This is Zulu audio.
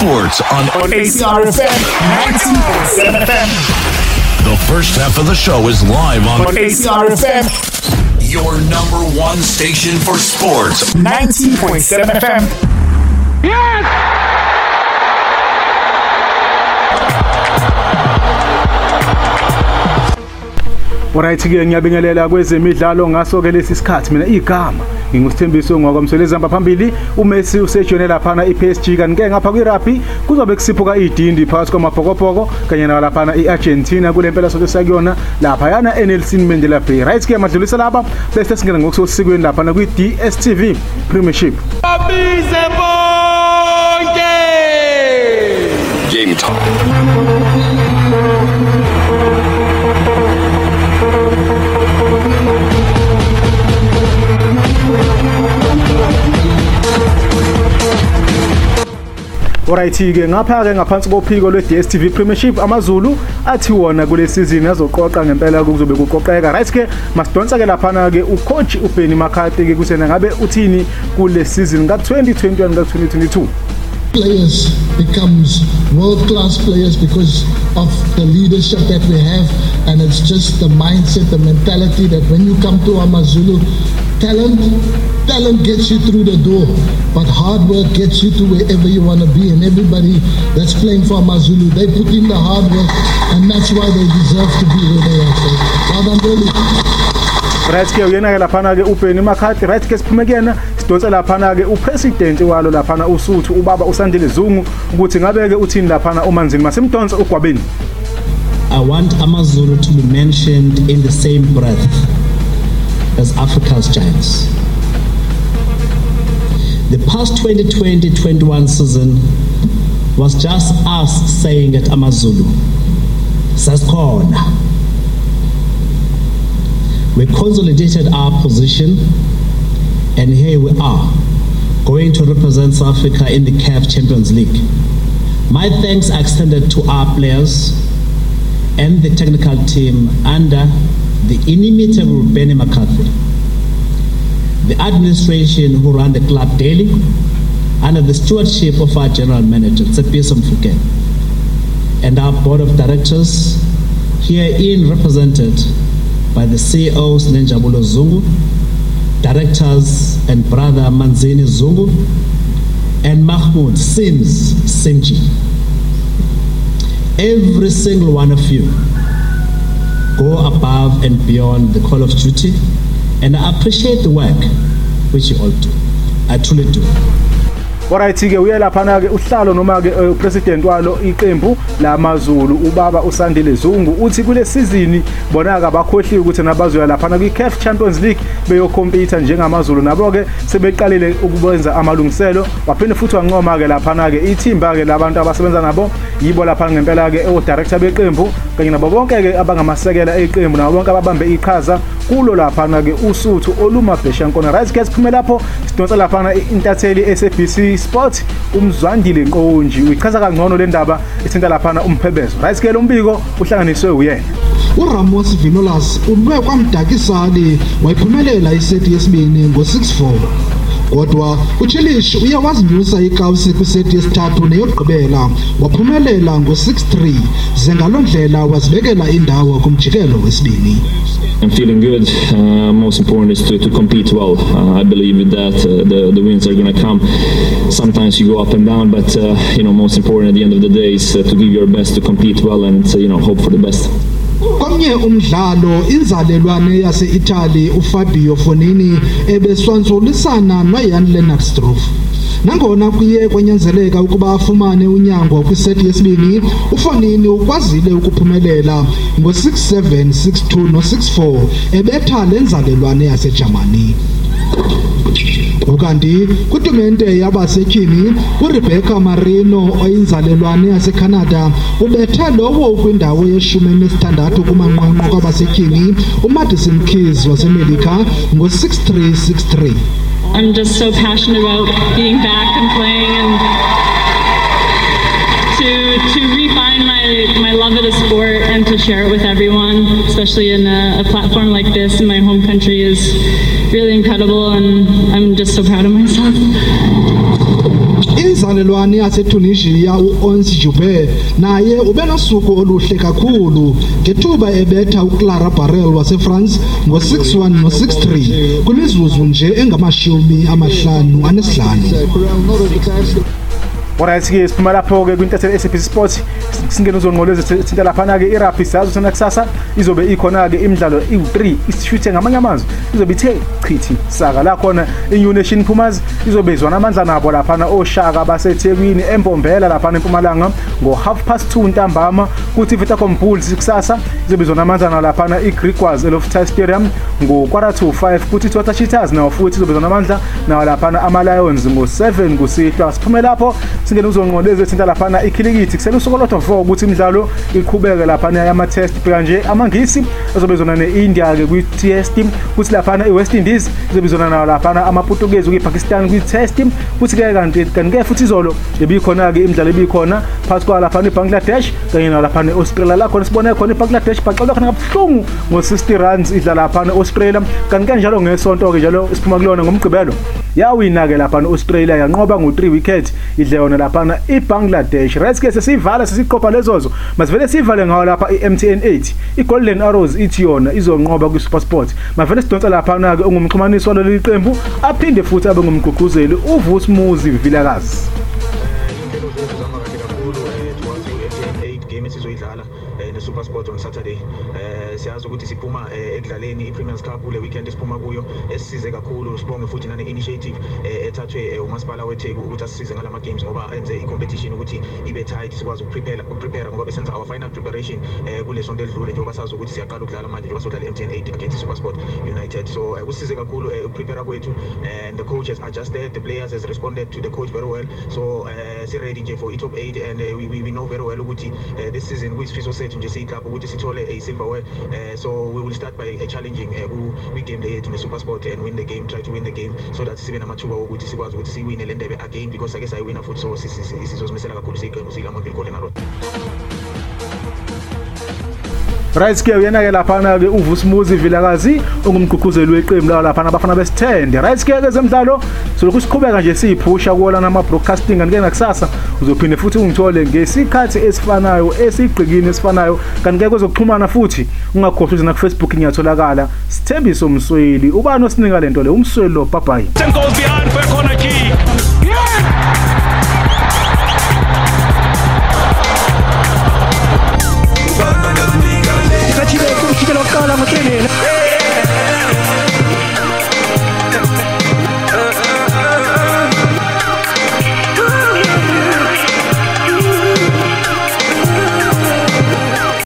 sports on, on ACR FM 19.7 FM. The first half of the show is live on, on ACR FM. Your number one station for sports. 19.7 FM. Alright-ke ngiyabingelela kwezemidlalo ngaso-ke lesi sikhathi mina igama ngingusithembiso ngwakwamswelezamba phambili. uMessi usejone laphana i-PSG kanti-ke ngapha kwi-rugby kuzobe kusiphuka idindi phakathi kwamabhokobhoko kanye nalaphana i-Argentina kule mpela sonke sakuyona laphayana eNelson Mandela Bay. Right-ke madlulisa laba bese singena ngokusosikweni laphana kwi-DStv Premiership. Alright-ke ngapha-ke ngaphansi kophiko lwe-DStv Premiership amazulu athi wona kule season azoqoqa ngempela kuzobe kuqoqeka. Right-ke masidonsa-ke laphana-ke ucoach uBenny McCarthy-ke kusena ngabe uthini kule season ka-2021 ka-2022 players becomes world-class players because of the leadership that we have. And it's just the mindset the mentality that when you come to amazulu talent talent gets you through the door but hard work gets you to wherever you want to be. And everybody that's playing for amazulu they put in the hard work and that's why they deserve to be where they are. So well done really right-ke uyena-ke laphana-ke uBenny McCarthy right-ke siphume kuyena sidonse laphana-ke upresident walo laphana usuthu ubaba usandile zungu ukuthi ngabe-ke uthini laphana umanzini masimdonse ugwabeni? I want Amazulu to be mentioned in the same breath as Africa's giants. The past 2020-21 season was just us saying at Amazulu, Saskona. We consolidated our position and here we are, going to represent South Africa in the CAF Champions League. My thanks are extended to our players and the technical team under the inimitable Benny McCarthy, the administration who run the club daily, under the stewardship of our general manager, Tsepiso Mfuke, and our board of directors, herein represented by the CEOs Nenjabulo Zungu, directors and brother Manzini Zungu, and Mahmoud Sims Simji. Every single one of you go above and beyond the call of duty, and I appreciate the work which you all do. I truly do. Alright-ke uye laphana-ke uhlalo noma-ke upresident walo iqembu lamaZulu ubaba uSandile Zungu uthi kule season bona-ke abakhohliwe ukuthi nabazoya laphana kwi-CAF Champions League beyokompita njengamaZulu nabo-ke sebeqalile ukwenza amalungiselo waphinde futhi wancoma-ke laphana-ke ithimba-ke labantu abasebenza nabo yibo laphana ngempela-ke o-director beqembu kanye nabo bonke-ke abangamasekela eqembu nabo bonke ababambe iqhaza kulo laphana-ke usuthu olumabheshankona. Right ke siphume lapho sidonsa laphana i-intatheli SABC Sport umzwandile Nkonji. Uyichaza kangcono le ndaba ithinta laphana umphebezo. Right ke lo mbiko uhlanganiswe uyena. uRamos Vinolas ube kwamdakisani wayiphumelela iseti yesibini ngo-6-4 kodwa uchilish uye wazinyusa ikawusi kwiseti yesithathu neyokugqibela waphumelela ngo-6-3 ze ngaloo ndlela wazibekela indawo kumjikelo wesibini I'm feeling good. Uh, most important is to, to compete well. Uh, I believe with that uh, the, the wins are going to come. Sometimes you go up and down, but uh, you know most important at the end of the day is uh, to give your best to compete well and uh, you know hope for the best. Komnye umdlalo inzalelwane yase-italy ufabio fonini ebeswanzulisana noyan leonard struff nangona kuye kwanyanzeleka ukuba afumane unyango kwiseti yesibini ufonini ukwazile ukuphumelela ngo-6-7 6-2 no-6-4 ebetha le nzalelwane yasejamani. Ukanti kwitumente yabasetyhini urebecca marino oyinzalelwane yasecanada. Ubethe lowo kwindawo yeshumi enesithandathu kumanqwanqwa kwabasetyhini umadison keys wasemelika ngo-6-3 6-3 I'm just so passionate about being back and playing and to to refine my my love of the sport and to share it with everyone, especially in a, a platform like this in my home country is really incredible and I'm just so proud of myself. umzalelwane yasetunisia u-ons jube naye ube nosuku oluhle kakhulu ngethuba ebetha uclara barrel wasefrance ngo-6-1 no-6-3 kwimizuzu nje engamashumi amahlanu anesihlanu Alright-ke siphuma lapho-ke kwintatheli SABC Sport singene uzonqoleza thinta laphana-ke i-rugby siyazi ukuthi nakusasa izobe ikhona-ke imidlalo iwu-3 isishuthe ngamanye amazwi. Izobe ithe chithi saka. La khona i-new nation pumas izobe izwana amandla nabo laphana oshaka basethekwini empombela laphana empumalanga ngo-half past 2 ntambama. Kuthi i-vitacom bulls kusasa izobe izwana amandla nawo laphana i-greekwas eloftal stadium ngo-quarter to 5 kuthi i-tota cheetahs nawo futhi izobe izwana amandla nawo laphana ama-lions ngo-7 kusihlwa. Siphume lapho singene uzonqoleza ethinta laphana ikhilikithi. Kusele usuku olodwa vo ukuthi imidlalo iqhubeke laphana yama-test bheka nje amangisi azobe izona ne-india-ke kwi-test kuthi laphana i-west indies izobe izona nawo laphana amaputukezi kwi-pakistan kwi-test futhi-ke kanti kanti-ke futhi izolo ebikhona-ke imidlalo ebikhona phakathi kwa laphana ibangladesh kanye nalaphana e-australia la khona sibone khona ibangladesh bacela khona kabuhlungu ngo-60 runs idla laphana e-australia kanti-ke njalo ngesonto-ke njalo siphuma kulona ngomgqibelo. Yawina-ke laphana i-australia yanqoba ngo-3 wicket idle yona laphana ibangladesh right-ke sesiyivala sesiqopha lezozo. Masivele siyivale ngawo lapha i-mtn 8 i-golden arrows ithi yona izonqoba kwi-supersport mavele sidonsa laphana-ke ungumxhumanisi waleli qembu aphinde futhi abe ngumgqugquzeli uvusmuzi vilakazi. Ne-super sport on saturday. Um siyazi ukuthi siphuma um ekudlaleni i-premiers cup kule weekend esiphuma kuyo esisize kakhulu sibonge futhi nane-initiative um ethathwe um umasipala wetheku ukuthi asisize ngala ma-games ngoba enze i-competition ukuthi ibe tight sikwazi ukuprepare ukuprepare ngoba besenza our final preparation kule sonto elidlule njengoba sazi ukuthi siyaqala ukudlala manje njengoba sodlala i-mtn eight against super sport united. So kusisize kakhulu ukuprepare kwethu and the coach has adjusted the players has responded to the coach very well. So uh, si-ready nje for i-top eight and uh, we, we, we know very well ukuthi uh, this season kuyisifiso sethu nje siyiklabhu ukuthi sithole a silverware uh, so we will start by uh, challenging uh, kwi-game le yethu ne-super sport and win the game try to win the game so that sibe namathuba wokuthi sikwazi ukuthi siwine le ndebe again because ake sayiwina futhi so sizozimisela kakhulu siyiqembu sikamonville golden arrow right-ke uyena-ke laphana-ke uvusmuzi vilakazi ongumgqugquzeli weqembu lawo laphana abafana besithende. Right-ke kezemidlalo solokhu siqhubeka nje siyiphusha kuwo lana ama-broadcasting kanti-ke nakusasa uzophinde futhi ungithole ngesikhathi esifanayo esigqikini esifanayo. Kanti-ke kwezokuxhumana futhi ungakhohlwa ukuthi nakufacebook ngiyatholakala. Sithembiso msweli ubani osinika le nto le? Umsweli lo bye